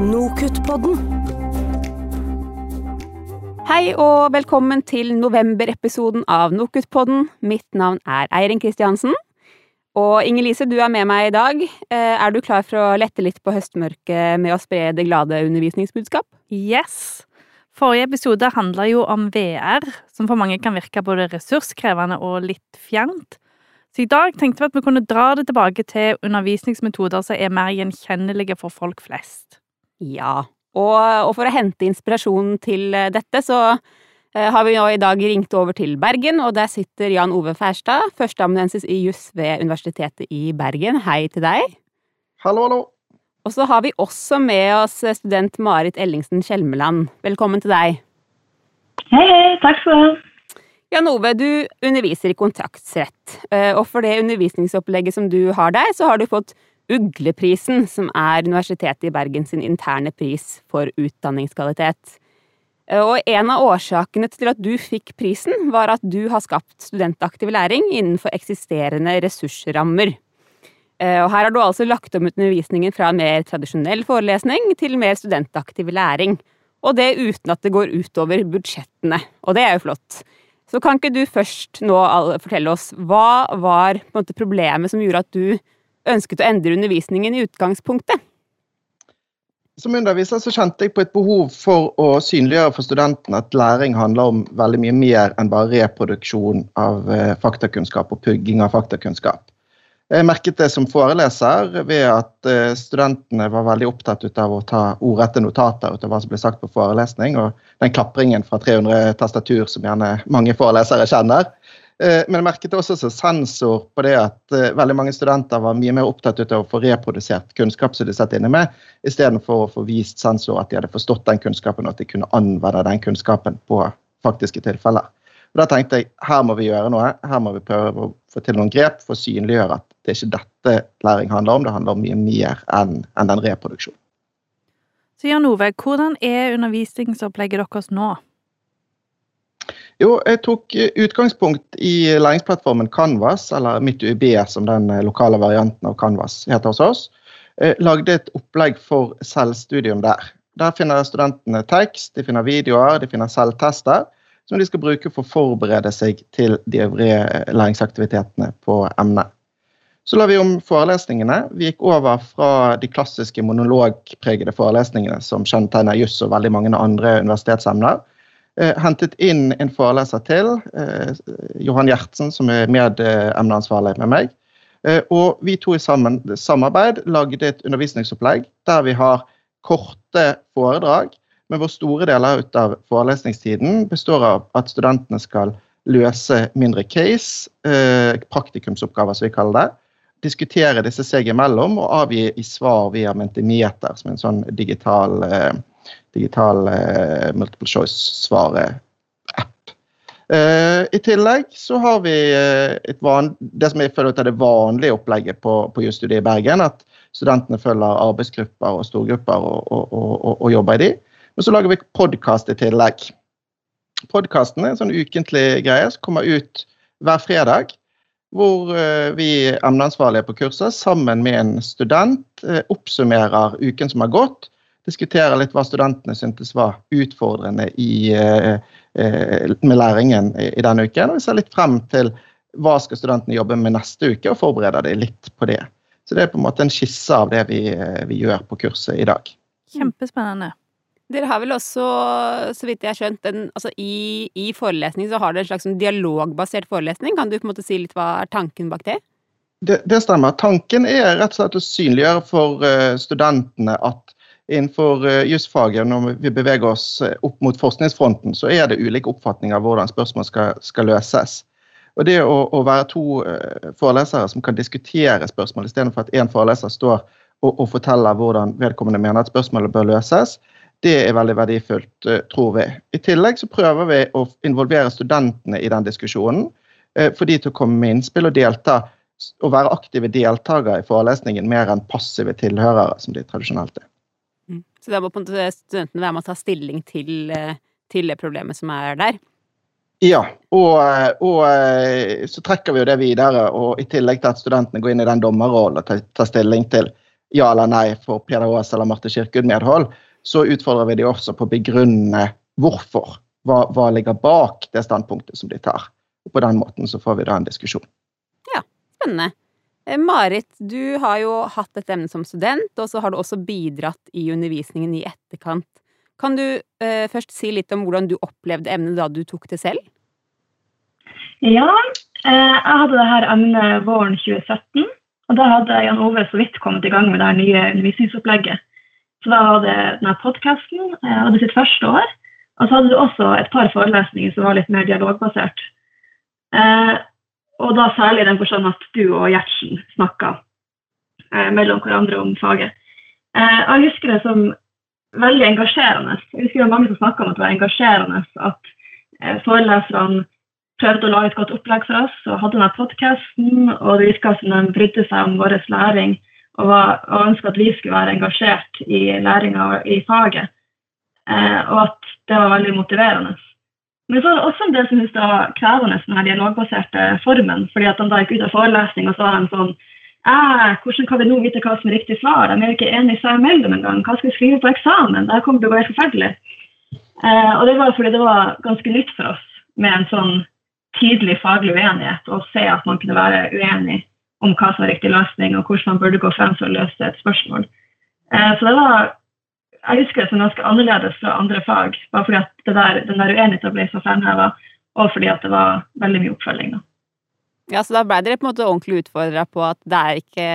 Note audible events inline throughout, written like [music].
Nokutt-podden. Hei og velkommen til novemberepisoden av Nokutt-podden. Mitt navn er Eirin Kristiansen. Og Inger-Lise, du er med meg i dag. Eh, Er du klar for å lette litt på høstmørket med å spre det glade undervisningsbudskap? Yes! Forrige episode handla jo om VR, som for mange kan virke både ressurskrevende og litt fjernt. Så i dag tenkte vi at vi kunne dra det tilbake til undervisningsmetoder som er mer gjenkjennelige for folk flest. Ja. Og, og for å hente inspirasjon til eh, dette, så eh, har vi nå i dag ringt over til Bergen, og der sitter Jan Ove Færstad, førsteamanuensis i juss ved Universitetet i Bergen. Hei til deg. Hallo, hallo. Og så har vi også med oss student Marit Ellingsen Kjelmeland. Velkommen til deg. Hei, hei. Takk skal du ha. Jan Ove, du underviser i kontraktsrett, eh, og for det undervisningsopplegget som du har der, så har du fått Ugleprisen, som er Universitetet i Bergen sin interne pris for utdanningskvalitet. Eh, Og en av årsakene til at du fikk prisen, var at du har skapt studentaktiv læring innenfor eksisterende ressursrammer. Eh, Og her har du altså lagt om undervisningen fra mer tradisjonell forelesning til mer studentaktiv læring. Og det uten at det går utover budsjettene. Og det er jo flott. Så kan ikke du først nå fortelle oss hva var måte problemet som gjorde at du ønsket å endre undervisningen i utgangspunktet? Som underviser så kjente jeg på et behov for å synliggjøre for studentene at læring handler om veldig mye mer enn bare reproduksjon av eh, faktakunnskap og pugging av faktakunnskap. Jeg merket det som foreleser ved at eh, studentene var veldig opptatt av å ta ordrette notater ut av hva som ble sagt på forelesning, og den klapringen fra 300 tastatur som gjerne mange forelesere kjenner. Eh, Men jeg merket også som sensor på det at eh, veldig mange studenter var mye mer opptatt av å få reprodusert kunnskap som de satt inne med, istedenfor å få vist sensor at de hadde forstått den kunnskapen, og at de kunne anvende den kunnskapen på faktiske tilfeller. Og Da tenkte jeg her må vi gjøre noe. Her må vi prøve å få til noen grep for å synliggjøre at det er ikke dette læring handler om, det handler om mye mer enn enn den reproduksjonen. Så Jan Ove, hvordan er undervisningsopplegget deres nå? Jo, jeg tok eh, utgangspunkt i læringsplattformen Canvas, eller Mitt UiB som den eh, lokale varianten av Canvas heter hos oss. Eh, Lagde et opplegg for selvstudium der. Der finner studentene tekst, de finner videoer, de finner selvtester, som de skal bruke for å forberede seg til de øvrige læringsaktivitetene på emnet. Så la vi om forelesningene. Vi gikk over fra de klassiske monologpregede forelesningene som kjennetegner juss og veldig mange andre universitetsemner, hentet inn en foreleser til, eh, Johan Gjertsen, som er medemneansvarlig med meg. Eh, og vi to i sammen, samarbeid lagde et undervisningsopplegg der vi har korte foredrag, men hvor store deler av forelesningstiden består av at studentene skal løse mindre case, eh, praktikumsoppgaver som vi kaller det, diskutere disse seg imellom og avgi i svar via Mentimeter, som en sånn digital eh, digital eh, multiple choice-svare-app. Eh, I tillegg så har vi eh, van, det som jeg føler ut er det vanlige opplegget på, på jusstudiet i Bergen. At studentene følger arbeidsgrupper og storgrupper og, og, og, og jobber i de. Men så lager vi podkast i tillegg. Podkasten er en sånn ukentlig greie som kommer ut hver fredag. Hvor eh, vi emneansvarlige på kurset sammen med en student eh, oppsummerer uken som har gått diskutere litt hva studentene syntes var utfordrende i, eh, eh, med læringen i, i denne uken. Og vi ser litt frem til hva skal studentene jobbe med neste uke, og forbereder dem litt på det. Så det er på en måte en skisse av det vi, eh, vi gjør på kurset i dag. Kjempespennende. Dere har vel også, så vidt jeg har skjønt, en, altså i, i forelesning så har dere en slags sånn dialogbasert forelesning. Kan du på en måte si litt hva er tanken bak det? Det, det stemmer. Tanken er rett og slett å synliggjøre for studentene at innenfor uh, jusfaget, når vi beveger oss eh, opp mot forskningsfronten, så er det ulike oppfatninger av hvordan spørsmål skal, skal løses. Og det å, å være to uh, forelesere som kan diskutere spørsmål, istedenfor at én foreleser står og, og, forteller hvordan vedkommende mener at spørsmålet bør løses, det er veldig verdifullt, tror vi. I tillegg så prøver vi å involvere studentene i den diskusjonen. Få de til å komme med innspill og delta, og være aktive deltakere i forelesningen mer enn passive tilhørere, som de tradisjonelt er. Så da må på en måte studentene være med å ta stilling til, til det problemet som er der? Ja, og, og, så trekker vi jo det videre. Og i tillegg til at studentene går inn i den dommerrollen og tar, tar stilling til ja eller nei for Peder Aas eller Marte Kirkud medhold, så utfordrer vi de også på å begrunne hvorfor. Hva, hva ligger bak det standpunktet som de tar. Og På den måten så får vi da en diskusjon. Ja, spennende. Eh, Marit, du har jo hatt et emne som student, og så har du også bidratt i undervisningen i etterkant. Kan du eh, først si litt om hvordan du opplevde emnet da du tok det selv? Ja, eh, jeg hadde det her emnet våren 2017. Og da hadde Jan Ove så vidt kommet i gang med det nye undervisningsopplegget. Så da hadde denne podkasten, jeg hadde sitt første år. Og så hadde du også et par forelesninger som var litt mer dialogbasert. Eh, og da særlig den forstand at du og Gjertsen snakka eh, mellom hverandre om faget. Eh, jeg husker det som veldig engasjerende. Jeg husker det var mange som snakka om at det var engasjerende at eh, foreleserne prøvde å lage et godt opplegg for oss og hadde denne podkasten, og det virka som de brydde seg om vår læring og, var, og ønska at vi skulle være engasjert i læringa i faget. Eh, og at det var veldig motiverende. Men så er det også en del som syntes det var krevende den dialogbaserte formen. fordi at de da gikk ut av forelesning og så var de sånn eh, Hvordan kan vi nå vite hva som er riktig svar? De er jo ikke enige seg imellom engang. Hva skal vi skrive på eksamen? Det kommer til å gå helt forferdelig. Eh, og det var fordi det var ganske nytt for oss med en sånn tydelig faglig uenighet, og se at man kunne være uenig om hva som var riktig løsning, og hvordan man burde gå frem for å løse et spørsmål. Eh, så det var jeg husker det som ganske annerledes fra andre fag, bare fordi at der, den der uenigheten ble så fremheva, og fordi at det var veldig mye oppfølging. Da. Ja, så da ble dere på en måte ordentlig utfordra på at det er ikke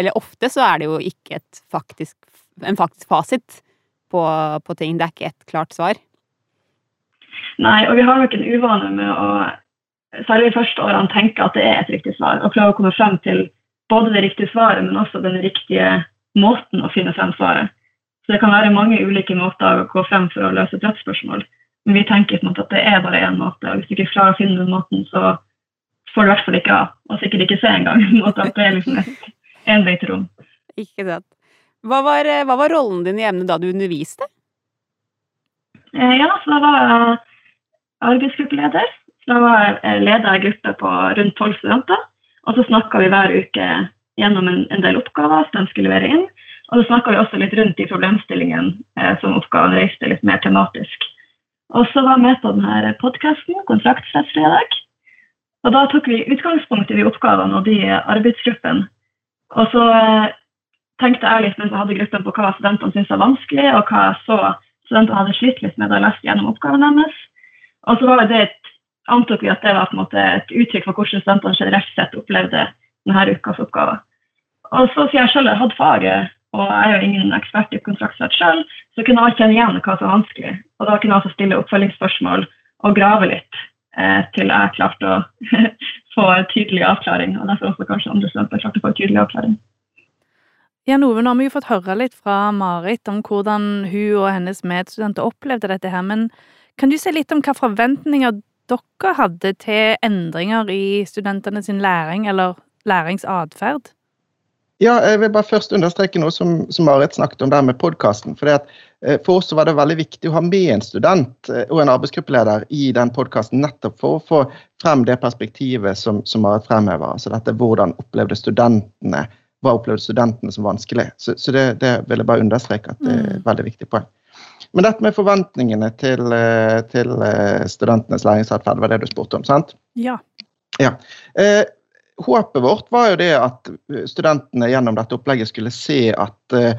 Eller ofte så er det jo ikke faktisk, en faktisk fasit på, på, ting. Det er ikke et klart svar. Nei, og vi har nok en uvane med å, særlig de første årene, tenke at det er et riktig svar, og prøve å komme frem til både det riktige svaret, men også den riktige måten å finne frem svaret. Så det kan være mange ulike måter å gå frem for å løse et rettsspørsmål. Men vi tenker på en måte at det er bare én måte, og hvis du ikke klarer å finne den måten, så får du i hvert fall ikke av. og sikkert ikke se engang. [laughs] At det er liksom et enveisrom. Ikke sant. Hva var, hva var rollen din i emnet da du underviste? Eh, ja, så da var jeg arbeidsgruppeleder. Så da var jeg leder av en gruppe på rundt tolv studenter. Og så snakka vi hver uke gjennom en, en del oppgaver som de skulle levere inn. Og så snakka vi også litt rundt de problemstillingene eh, som oppgaven reiste litt mer tematisk. Og så var jeg med på denne podkasten, Kontraktsrettsfredag. Og da tok vi utgangspunkt i de oppgavene og de arbeidsgruppene. Og så eh, tenkte jeg litt mens jeg hadde gruppen på hva studentene syntes var vanskelig, og hva jeg så studentene hadde slitt litt med da jeg leste gjennom oppgaven deres. Og så var det et, antok vi at det var et uttrykk for hvordan studentene generelt sett opplevde denne ukas oppgaver. Og så sier jeg selv jeg hadde faget og jeg er jo ingen ekspert i kontraktsrett sjøl, så kunne jeg kjenne igjen hva som var vanskelig. Og da kunne jeg også stille oppfølgingsspørsmål og grave litt eh, til jeg klarte å [laughs] få en tydelig avklaring. Og derfor også kanskje andre studenter klarte å få en tydelig avklaring. Jan Ove, nå har vi jo fått høre litt fra Marit om hvordan hun og hennes medstudenter opplevde dette her, men kan du si litt om hva forventninger dere hadde til endringer i studentene sin læring eller læringsatferd? Ja, jeg vil bare først understreke noe som, som Marit snakket om der med podkasten. For, eh, for oss var det veldig viktig å ha med en student eh, og en arbeidsgruppeleder i den podkasten, nettopp for å få frem det perspektivet som, som Marit fremhever. Altså dette hvordan opplevde studentene hva opplevde studentene som vanskelig. Så, så det, det, vil jeg bare understreke at det er et mm. veldig viktig poeng. Men dette med forventningene til, eh, til studentenes læringsatferd var det du spurte om, sant? Ja. ja. Eh, håpet vårt var jo det at studentene gjennom dette opplegget skulle se at uh,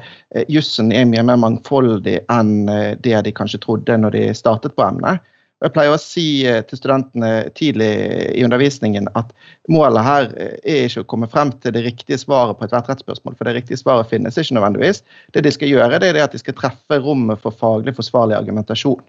jussen er mye mer mangfoldig enn uh, det de kanskje trodde når de startet på emnet. Jeg pleier å si til studentene tidlig i undervisningen at målet her er ikke å komme frem til det riktige svaret på ethvert rettsspørsmål, for det riktige svaret finnes ikke nødvendigvis. Det de skal gjøre, det er at de skal treffe rommet for faglig forsvarlig argumentasjon.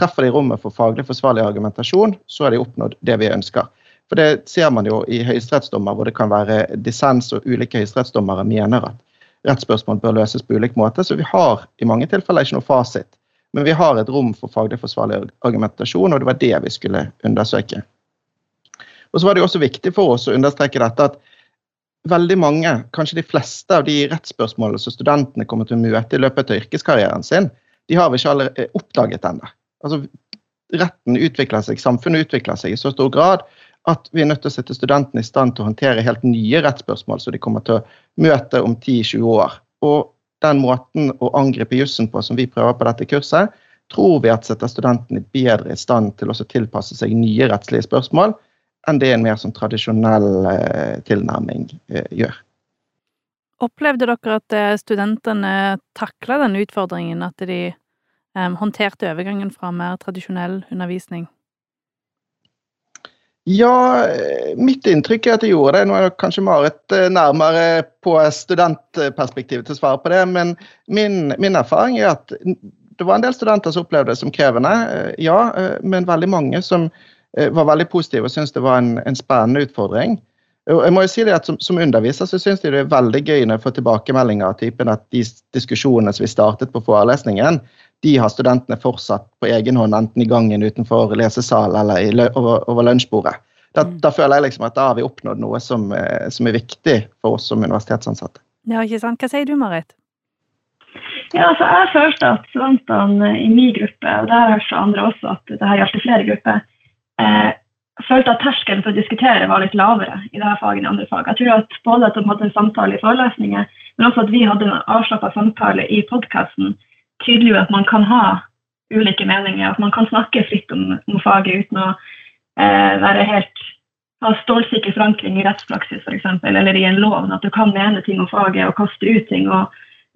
Treffer de rommet for faglig forsvarlig argumentasjon, så har de oppnådd det vi ønsker. For det ser man jo i høyesterettsdommer, hvor det kan være dissens, og ulike høyesterettsdommere mener at rettsspørsmål bør løses på ulik måte. Så vi har i mange tilfeller ikke noe fasit. Men vi har et rom for faglig forsvarlig argumentasjon, og det var det vi skulle undersøke. Og så var det jo også viktig for oss å understreke dette at veldig mange, kanskje de fleste av de rettsspørsmålene som studentene kommer til å møte i løpet av yrkeskarrieren sin, de har vi ikke allerede oppdaget ennå. Altså, retten utvikler seg, samfunnet utvikler seg i så stor grad at vi er nødt til å sette studentene i stand til å håndtere helt nye rettsspørsmål som de kommer til å møte om 10-20 år. Og den måten å angripe jussen på som vi prøver på dette kurset, tror vi at setter studentene bedre i stand til å tilpasse seg nye rettslige spørsmål enn det en mer sånn tradisjonell eh, tilnærming eh, gjør. Opplevde dere at eh, studentene takla den utfordringen, at de håndterte overgangen fra mer tradisjonell undervisning? Ja, mitt inntrykk er at jeg gjorde det. Nå er kanskje Marit eh, nærmere på studentperspektivet til å svare på det, men min, min, erfaring er at det var en del studenter som opplevde det som krevende, eh, ja, eh, men veldig mange som var veldig positive og syntes det var en, en, spennende utfordring. Og jeg må jo si det at Som, som underviser så syns de det er veldig gøy når jeg får tilbakemeldinger av typen at de diskusjonene som vi startet på forelesningen, de har studentene fortsatt på egen hånd, enten i gangen utenfor lesesal eller i, over, over lunsjbordet. Da, mm. da, føler jeg liksom at da har vi oppnådd noe som, eh, som, er viktig for oss som universitetsansatte. Ja, ikke sant. Hva sier du, Marit? Ja, altså Jeg følte at studentene i min gruppe, og det har jeg hørt fra andre også, at det her gjaldt flere grupper, eh, følte at terskelen for å diskutere var litt lavere i dette faget enn i andre fag. Jeg tror at både at de hadde en samtale i forelesninger, men også at vi hadde en avslappa samtale i podkasten, tydeliggjorde at man kan ha ulike meninger, at man kan snakke fritt om, om faget uten å eh, være helt ha stålsikker forankring i rettspraksis f.eks., eller i en lov, at du kan mene ting om faget og kaste ut ting og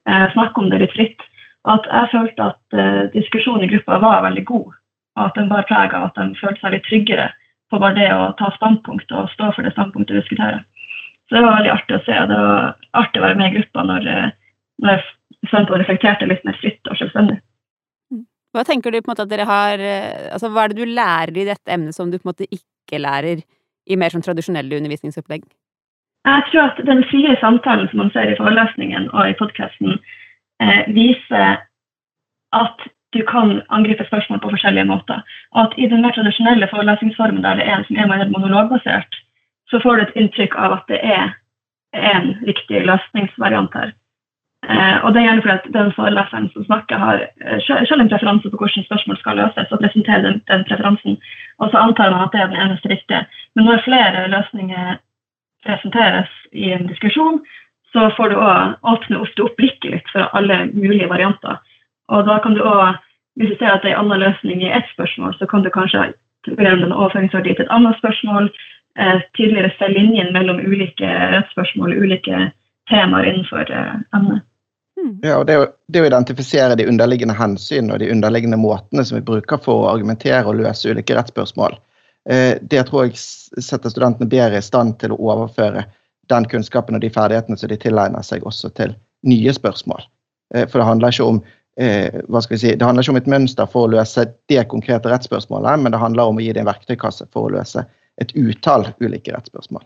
eh, snakke om det litt fritt. Og at jeg følte at eh, diskusjonen i gruppa var veldig god, og at den bar preg av at de følte seg litt tryggere på bare det å ta standpunkt og stå for det standpunktet og diskuterer. Så det var veldig artig å se, det var artig å være med i gruppa når, eh, når studentene reflekterte litt mer fritt og selvstendig. Hva tenker du på en måte at dere har eh, altså Hva er det du lærer i dette emnet som du på en måte ikke lærer i mer sånn tradisjonelle undervisningsopplegg? Jeg tror at den frie samtalen som man ser i forelesningen og i podkasten, eh, viser at du kan angripe spørsmål på forskjellige måter. Og at i den mer tradisjonelle forelesningsformen der det er en som er mer monologbasert, så får du et inntrykk av at det er en riktig løsningsvariant her. Eh, og det er gjerne fordi at den foreleseren som snakker, har eh, selv en preferanse på hvordan spørsmål skal løses, og presenterer den, den, preferansen. Og så antar man at det er den eneste riktige. Men når flere løsninger presenteres i en diskusjon, så får du òg åpne ofte opp blikket litt for alle mulige varianter. Og da kan du også, hvis du ser at det er en annen løsning i ett spørsmål, så kan du kanskje begrunne den overføringsverdi til et annet spørsmål. Eh, tydeligere se linjen mellom ulike rettsspørsmål, ulike temaer innenfor eh, emnet. Mm. Ja, og det å, det å, identifisere de underliggende hensyn og de underliggende måtene som vi bruker for å argumentere og løse ulike rettsspørsmål, eh, det tror jeg setter studentene bedre i stand til å overføre den kunnskapen og de ferdighetene som de tilegner seg, også til nye spørsmål. Eh, for det handler ikke om eh, hva skal vi si, det handler ikke om et mønster for å løse det konkrete rettsspørsmålet, men det handler om å gi det en verktøykasse for å løse et utall ulike rettsspørsmål.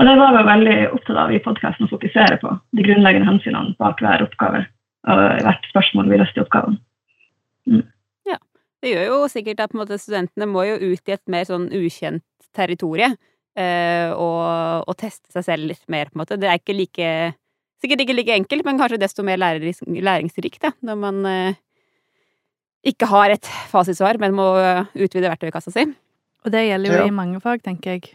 Og det var vi veldig opptatt av i podkasten å fokusere på de grunnleggende hensynene bak hver oppgave og hvert spørsmål vi løste i oppgaven. Mm. Ja. Det gjør jo sikkert at måte, studentene må jo ut i et mer sånn ukjent territorie eh, og, og, teste seg selv litt mer, på en måte. Det er ikke like Sikkert ikke like enkelt, men kanskje desto mer læringsrikt, da, når man eh, ikke har et fasitsvar, men må utvide verktøykassa si. Og det gjelder jo ja. i mange fag, tenker jeg.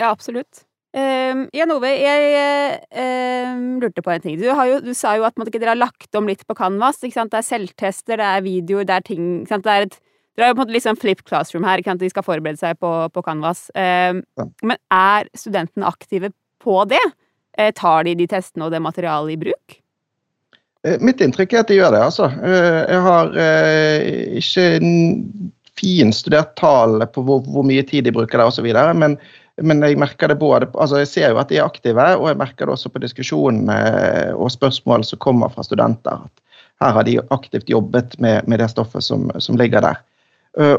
Ja, absolutt. Um, Jan Ove, jeg um, lurte på en ting. Du, jo, du sa jo at måtte, dere har lagt om litt på Canvas. Det er selvtester, det er videoer, det er ting det er et, Dere har jo på en måte litt sånn flip classroom her. De skal forberede seg på, på Canvas. Um, ja. Men er studentene aktive på det? Uh, tar de de testene og det materialet i bruk? Uh, mitt inntrykk er at de gjør det, altså. Uh, jeg har ikke fin studert tall på hvor, hvor, mye tid de bruker der osv., men men jeg merker det både, altså jeg ser jo at de er aktive, og jeg merker det også på diskusjonene og spørsmål som kommer fra studenter. at Her har de aktivt jobbet med, med det stoffet som, som, ligger der.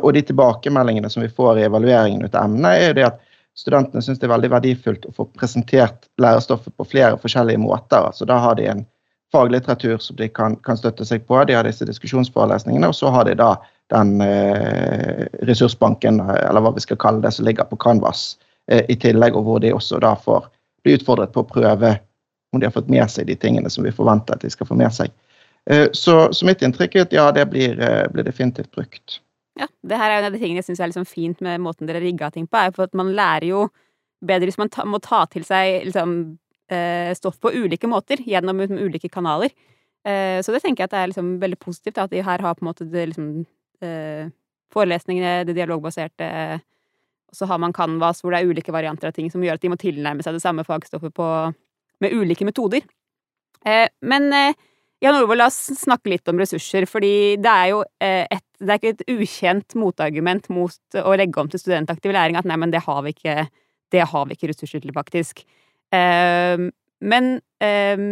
Og de tilbakemeldingene som vi får i evalueringen ut av emnet, er jo det at studentene syns det er veldig verdifullt å få presentert lærestoffet på flere forskjellige måter. altså Da har de en faglitteratur som de kan, kan støtte seg på, de har disse diskusjonsforelesningene, og så har de da den eh, ressursbanken, eller hva vi skal kalle det, som ligger på Canvas Eh, i tillegg, og hvor de også da får bli utfordret på å prøve om de har fått med seg de tingene som vi forventer at de skal få med seg. Eh, så, så mitt inntrykk er at ja, det blir, eh, blir, definitivt brukt. Ja, det her er jo en av de tingene jeg syns er liksom fint med måten dere rigga ting på, er for at man lærer jo bedre hvis man ta, må ta til seg liksom eh, stoff på ulike måter gjennom liksom, ulike kanaler. Eh, så det tenker jeg at det er liksom veldig positivt, at de her har på en måte det, liksom, eh, forelesningene, det dialogbaserte så har man Canvas, hvor det er ulike varianter av ting som gjør at de må tilnærme seg det samme fagstoffet på, med ulike metoder. Eh, men eh, Jan Ove, la oss snakke litt om ressurser, fordi det er jo eh, et, det er ikke et ukjent motargument mot å legge om til studentaktiv læring at nei, men det har vi ikke, har vi ikke ressurser til, faktisk. Eh, men eh,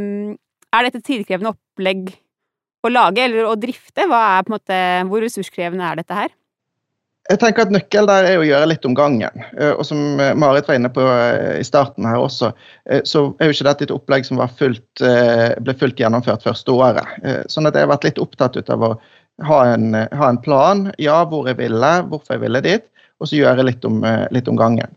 er dette et tidkrevende opplegg å lage eller å drifte? Måte, hvor ressurskrevende er dette her? Jeg tenker at Nøkkel der er å gjøre litt om gangen. Eh, og som eh, Marit var inne på eh, i starten her også, så er jo ikke dette et opplegg som fullt, ble fullt gjennomført første året. Sånn at jeg har vært litt opptatt av å ha en, ha en, plan. Ja, hvor jeg ville, hvorfor jeg ville dit, og så gjøre litt om, litt om gangen.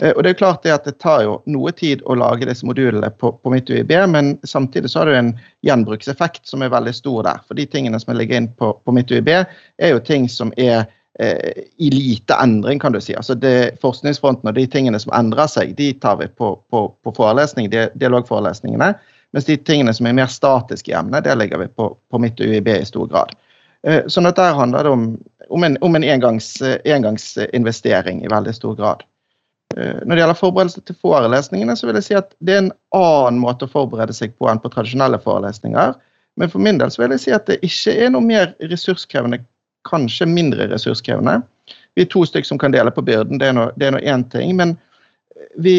Og Det er jo klart det at det tar jo noe tid å lage disse modulene på, på mitt UiB, men samtidig så har du en gjenbrukseffekt som er veldig stor der. For de tingene som ligger inn på, på mitt UiB, er jo ting som er eh, i lite endring, kan du si. Altså det, Forskningsfronten og de tingene som endrer seg, de tar vi på, på, på forelesning, dialogforelesningene. Mens de tingene som er mer statiske i emnet, det legger vi på, på mitt UiB i stor grad. Eh, sånn at der handler det om, om en, om en engangs, engangsinvestering i veldig stor grad. Eh, når det gjelder forberedelse til forelesningene, så vil jeg si at det er en annen måte å forberede seg på enn på tradisjonelle forelesninger. Men for min del så vil jeg si at det ikke er noe mer ressurskrevende kanskje mindre ressurskrevende. Vi er to stykker som kan dele på byrden, det er nå én ting. Men vi,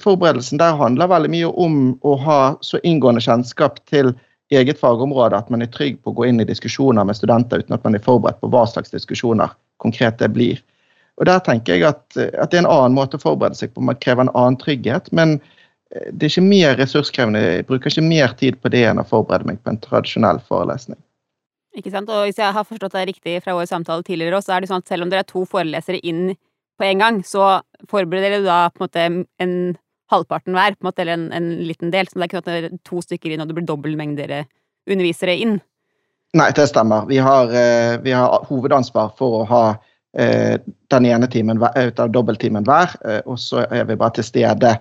forberedelsen der handler veldig mye om å ha så inngående kjennskap til eget fagområde at man er trygg på å gå inn i diskusjoner med studenter uten at man er forberedt på hva slags diskusjoner konkret det blir. Og Der tenker jeg at, at det er en annen måte å forberede seg på. Man krever en annen trygghet. Men det er ikke mer ressurskrevende. Jeg bruker ikke mer tid på det enn å forberede meg på en tradisjonell forelesning. Ikke sant? Og hvis jeg har forstått det riktig fra vår samtale tidligere, så er det sånn at selv om dere er to forelesere inn på en gang, så forbereder dere da på en måte en halvparten hver, på en måte, eller en, en liten del. Så det er ikke sånn at det er to stykker inn, og det blir dobbel mengde undervisere inn. Nei, det stemmer. Vi har, eh, vi har hovedansvar for å ha eh, den ene timen ut av dobbelttimen hver, eh, og så er vi bare til stede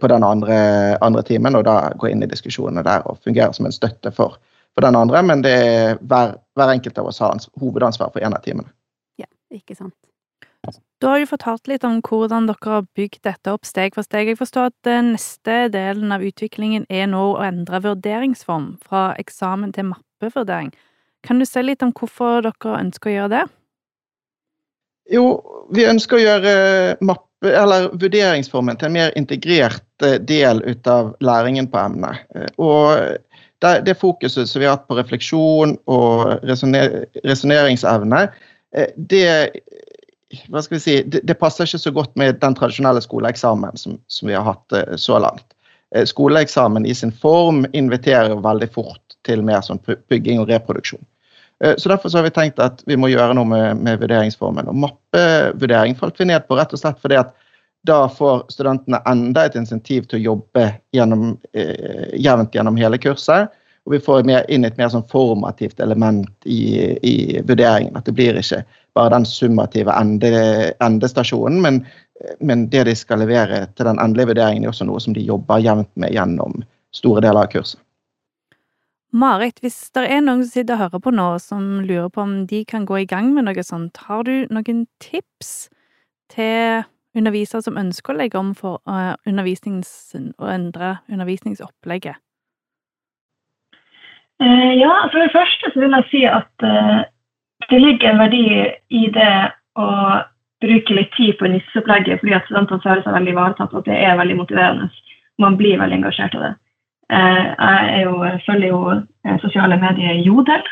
på den andre, andre timen, og da gå inn i diskusjonene der og fungere som en støtte for for den andre, men det er hver, hver enkelt av oss har hovedansvar for en av timene. Ja, ikke sant. Du har jo fortalt litt om hvordan dere har bygd dette opp steg for steg. Jeg forstår at den neste delen av utviklingen er nå å endre vurderingsform fra eksamen til mappevurdering. Kan du si litt om hvorfor dere ønsker å gjøre det? Jo, vi ønsker å gjøre mappe, eller vurderingsformen til en mer integrert del ut av læringen på emnet. Eh, og det, det, fokuset som vi har hatt på refleksjon og resonneringsevne, eh, det, hva skal vi si, det, det, passer ikke så godt med den tradisjonelle skoleeksamen som, som vi har hatt eh, så langt. Eh, skoleeksamen i sin form inviterer veldig fort til mer sånn bygging og reproduksjon. Så Derfor så har vi tenkt at vi må gjøre noe med, med vurderingsformen. Og Mappevurdering falt vi ned på rett og slett fordi at da får studentene enda et insentiv til å jobbe gjennom, eh, jevnt gjennom hele kurset. Og vi får mer, inn et mer sånn formativt element i, i, vurderingen. At det blir ikke bare den summative ende, endestasjonen, men, men, det de skal levere til den endelige vurderingen, er også noe som de jobber jevnt med gjennom store deler av kurset. Marit, hvis det er noen som sitter og hører på nå, som lurer på om de kan gå i gang med noe sånt, har du noen tips til undervisere som ønsker å legge om for uh, å endre undervisningsopplegget? Uh, ja, for det første så vil jeg si at uh, det ligger en verdi i det å bruke litt tid på nisseopplegget, fordi at studentene føler seg veldig ivaretatt, og at det er veldig motiverende. Man blir veldig engasjert av det. Jeg jo, følger jo sosiale medier Jodel,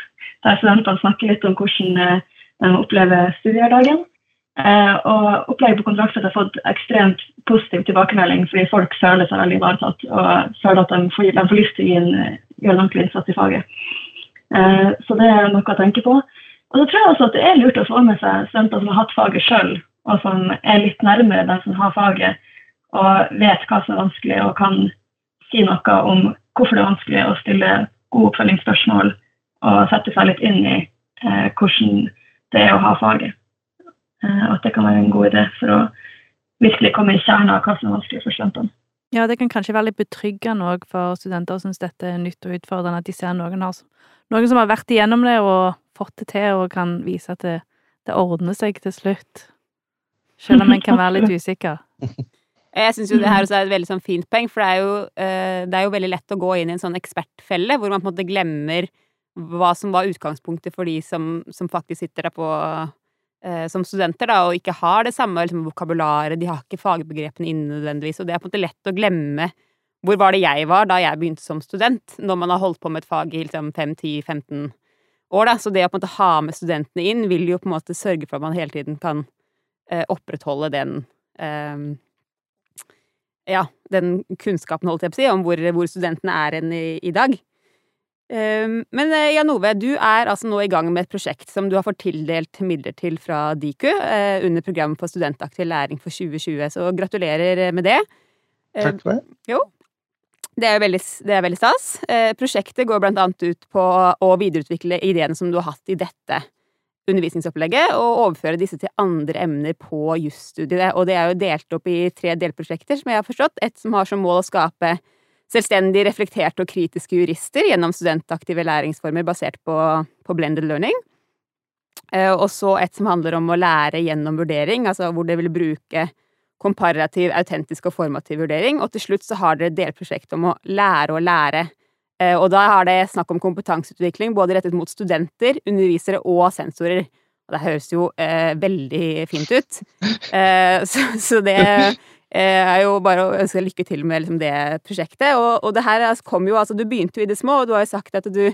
der studentene snakker litt om hvordan de opplever studiehverdagen. Eh, og opplegget på kontrakter har fått ekstremt positiv tilbakemelding fordi folk føler seg veldig ivaretatt og føler at de får, de får lyst til å gjøre en ordentlig innsats i faget. Eh, så det er noe å tenke på. Og så tror jeg også at det er lurt å få med seg studenter som har hatt faget sjøl, og som er litt nærmere den som har faget, og vet hva som er vanskelig, og kan si noe om hvorfor det er vanskelig å stille gode oppfølgingsspørsmål og sette seg litt inn i eh, hvordan det er å ha faget. Eh, at det kan være en god idé for å virkelig komme i kjernen av hva som er vanskelig for studentene. Ja, det kan kanskje være litt betryggende òg for studenter som syns dette er nytt og utfordrende, at de ser noen, har, noen som har vært igjennom det og fått det til, og kan vise at det, det ordner seg til slutt. Selv om en kan være litt usikker. [laughs] Jeg syns jo det her også er et veldig sånn fint poeng, for det er, jo, eh, det er jo veldig lett å gå inn i en sånn ekspertfelle hvor man på en måte glemmer hva som var utgangspunktet for de som, som faktisk sitter der på som studenter, da, og ikke har det samme liksom, vokabularet, de har ikke fagbegrepene inne nødvendigvis, og det er på en måte lett å glemme hvor var det jeg var da jeg begynte som student, når man har holdt på med et fag i liksom 5-10-15 år, da. Så det å på en måte ha med studentene inn vil jo på en måte sørge for at man hele tiden kan eh, opprettholde den eh, ja, den kunnskapen, holdt jeg på å si, om hvor, hvor studentene er enn i, i dag. Ehm, men Janove, Jan Ove, du er altså nå i gang med et prosjekt som du har fått tildelt midler til fra Diku eh, under programmet for studentaktiv læring for 2020, så gratulerer med det. Takk for det. Jo. Det er veldig, det er veldig stas. Eh, prosjektet går blant annet ut på å videreutvikle ideene som du har hatt i dette undervisningsopplegget, og overføre disse til andre emner på jusstudiet. Og det er jo delt opp i tre delprosjekter, som jeg har forstått. Et som har som mål å skape selvstendig reflekterte og kritiske jurister gjennom studentaktive læringsformer basert på, på blended learning. Eh, og så et som handler om å lære gjennom vurdering, altså hvor det vil bruke komparativ, autentisk og formativ vurdering. Og til slutt så har dere et delprosjekt om å lære å lære. Eh, og da har det snakk om kompetanseutvikling både rettet mot studenter, undervisere og sensorer. Og det høres jo eh, veldig fint ut. Eh, [laughs] så, så, det er jo bare å ønske lykke til med liksom, det prosjektet. Og, og, det her kom jo altså Du begynte jo i det små, og du har jo sagt at du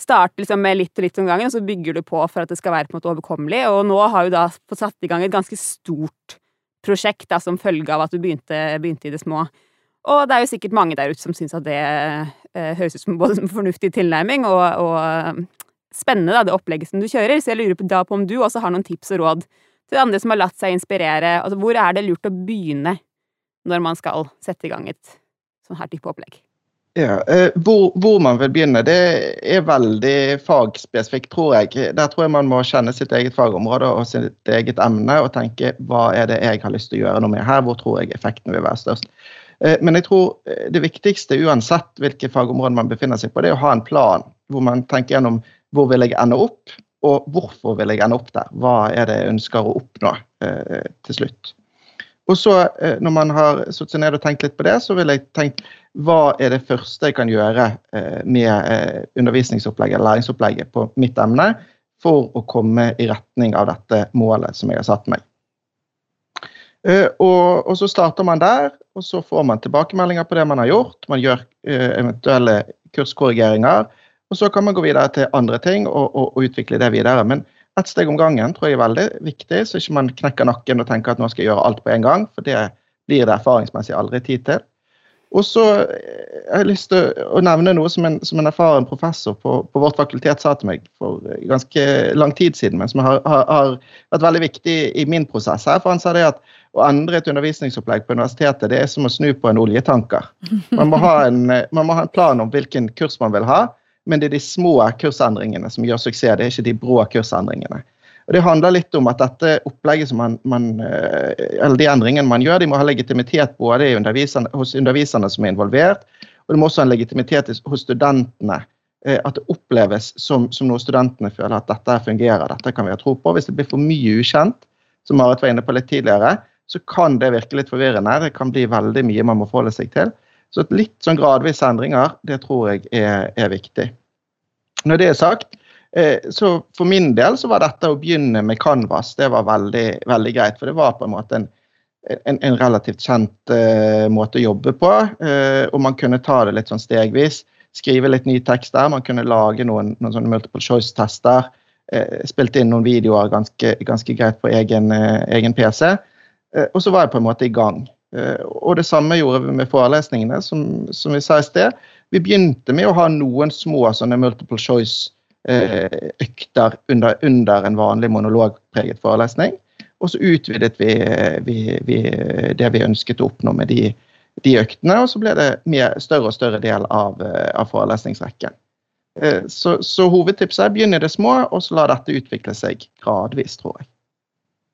starter liksom med litt og litt om gangen, og så bygger du på for at det skal være på en måte overkommelig. Og nå har du da fått satt i gang et ganske stort prosjekt da, som følge av at du begynte, begynte, i det små. Og det er jo sikkert mange der ute som syns at det eh, høres ut som både en fornuftig tilnærming og, og spennende, da, det opplegget som du kjører. Så jeg lurer da på om du også har noen tips og råd til andre som har latt seg inspirere. Altså, hvor er det lurt å begynne når man skal sette i gang et sånn her type opplegg? Ja, eh, hvor, hvor, man vil begynne, det er veldig fagspesifikt, tror jeg. Der tror jeg man må kjenne sitt eget fagområde og sitt eget emne og tenke hva er det jeg har lyst til å gjøre noe med her, hvor tror jeg effekten vil være størst. Eh, men jeg tror eh, det viktigste uansett hvilke fagområder man befinner seg på, det er å ha en plan hvor man tenker gjennom hvor vil jeg ende opp, og hvorfor vil jeg ende opp der? Hva er det jeg ønsker å oppnå eh, til slutt? Og så, eh, når man har satt seg ned og tenkt litt på det, så vil jeg tenke hva er det første jeg kan gjøre eh, med eh, undervisningsopplegget eller læringsopplegget på mitt emne for å komme i retning av dette målet som jeg har satt meg. Eh, og, og, så starter man der, og så får man tilbakemeldinger på det man har gjort. Man gjør eh, eventuelle kurskorrigeringer og så kan man gå videre til andre ting og, og, og utvikle det videre. Men ett steg om gangen tror jeg er veldig viktig, så ikke man knekker nakken og tenker at nå skal jeg gjøre alt på en gang. For det blir det erfaringsmessig aldri tid til. Og så eh, har jeg lyst til å nevne noe som en, som en erfaren professor på, på, vårt fakultet sa til meg for ganske lang tid siden, men som har, har, har, vært veldig viktig i min prosess her. For han sa det at å endre et undervisningsopplegg på universitetet, det er som å snu på en oljetanker. Man må ha en, man må ha en plan om hvilken kurs man vil ha, men det er de små kursendringene som gjør suksess. Det er ikke de brå kursendringene. Og Det handler litt om at dette opplegget man, man eh, eller de endringene man gjør, de må ha legitimitet både underviserne, hos underviserne som er involvert, og det må også ha en legitimitet hos studentene. Eh, at det oppleves som, som noe studentene føler at dette fungerer, dette kan vi ha tro på. Hvis det blir for mye ukjent, som Marit var inne på litt tidligere, så kan det virke litt forvirrende. Det kan bli veldig mye man må forholde seg til. Så litt sånn gradvise endringer, det tror jeg er, er viktig. Når det er sagt, eh, så for min del så var dette å begynne med Canvas det var veldig, veldig greit. For det var på en måte en, en, en relativt kjent uh, måte å jobbe på. Uh, og man kunne ta det litt sånn stegvis. Skrive litt ny tekst der. Man kunne lage noen, noen sånne multiple choice-tester. Uh, spilte inn noen videoer ganske, ganske greit på egen, egen PC. og så var jeg på en måte i gang. Eh, og det samme gjorde vi med forelesningene, som, som, vi sa i sted. Vi begynte med å ha noen små sånne multiple choice-økter eh, under, under, en vanlig monologpreget forelesning. Og så utvidet vi, vi, vi, det vi ønsket å oppnå med de, de øktene, og så ble det mer, større og større del av, av forelesningsrekken. Eh, så, så hovedtipset er begynn i det små, og så la dette utvikle seg gradvis, tror jeg.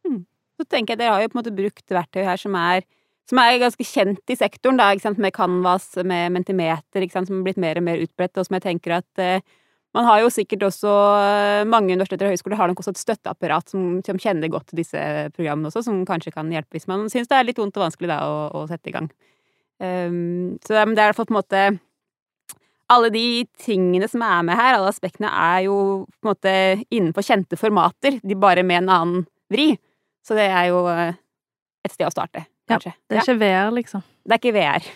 Hmm. Så tenker jeg Dere har jo på en måte brukt verktøy her som er som er ganske kjent i sektoren, da, med Canvas, med Mentimeter, som har blitt mer og mer utbredt, og som jeg tenker at eh, man har jo sikkert også eh, Mange universiteter og høyskoler har nok også et støtteapparat som, som, kjenner godt til disse programmene også, som kanskje kan hjelpe hvis man syns det er litt vondt og vanskelig da, å, å sette i gang. Um, så det er i hvert fall på en måte alle de tingene som er med her, alle aspektene, er jo på en måte innenfor kjente formater, de bare med en annen vri. Så det er jo eh, et sted å starte, kanskje. Ja, det er ikke VR, liksom. Det er ikke VR. [laughs]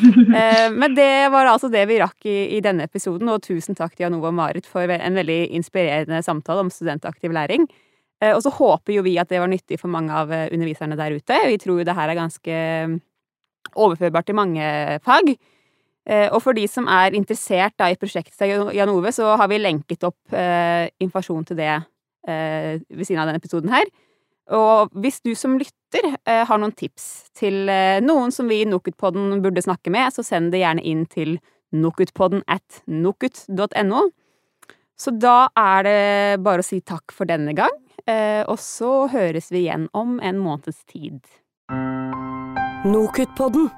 Eh, men det var altså det vi rakk i, i, denne episoden, og tusen takk til Janova og Marit for en veldig inspirerende samtale om studentaktiv læring. Eh, og så håper jo vi at det var nyttig for mange av underviserne der ute. Vi tror jo det her er ganske overførbart til mange fag. Og for de som er interessert da, i prosjektet til Janove, så har vi lenket opp eh, informasjon til det eh, ved siden av denne episoden her. Og hvis du som lytter eh, har noen tips til eh, noen som vi i Nokutpodden burde snakke med, så send det gjerne inn til nokutpodden at nokut.no. Så da er det bare å si takk for denne gang, eh, og så høres vi igjen om en måneds tid. Nokutpodden.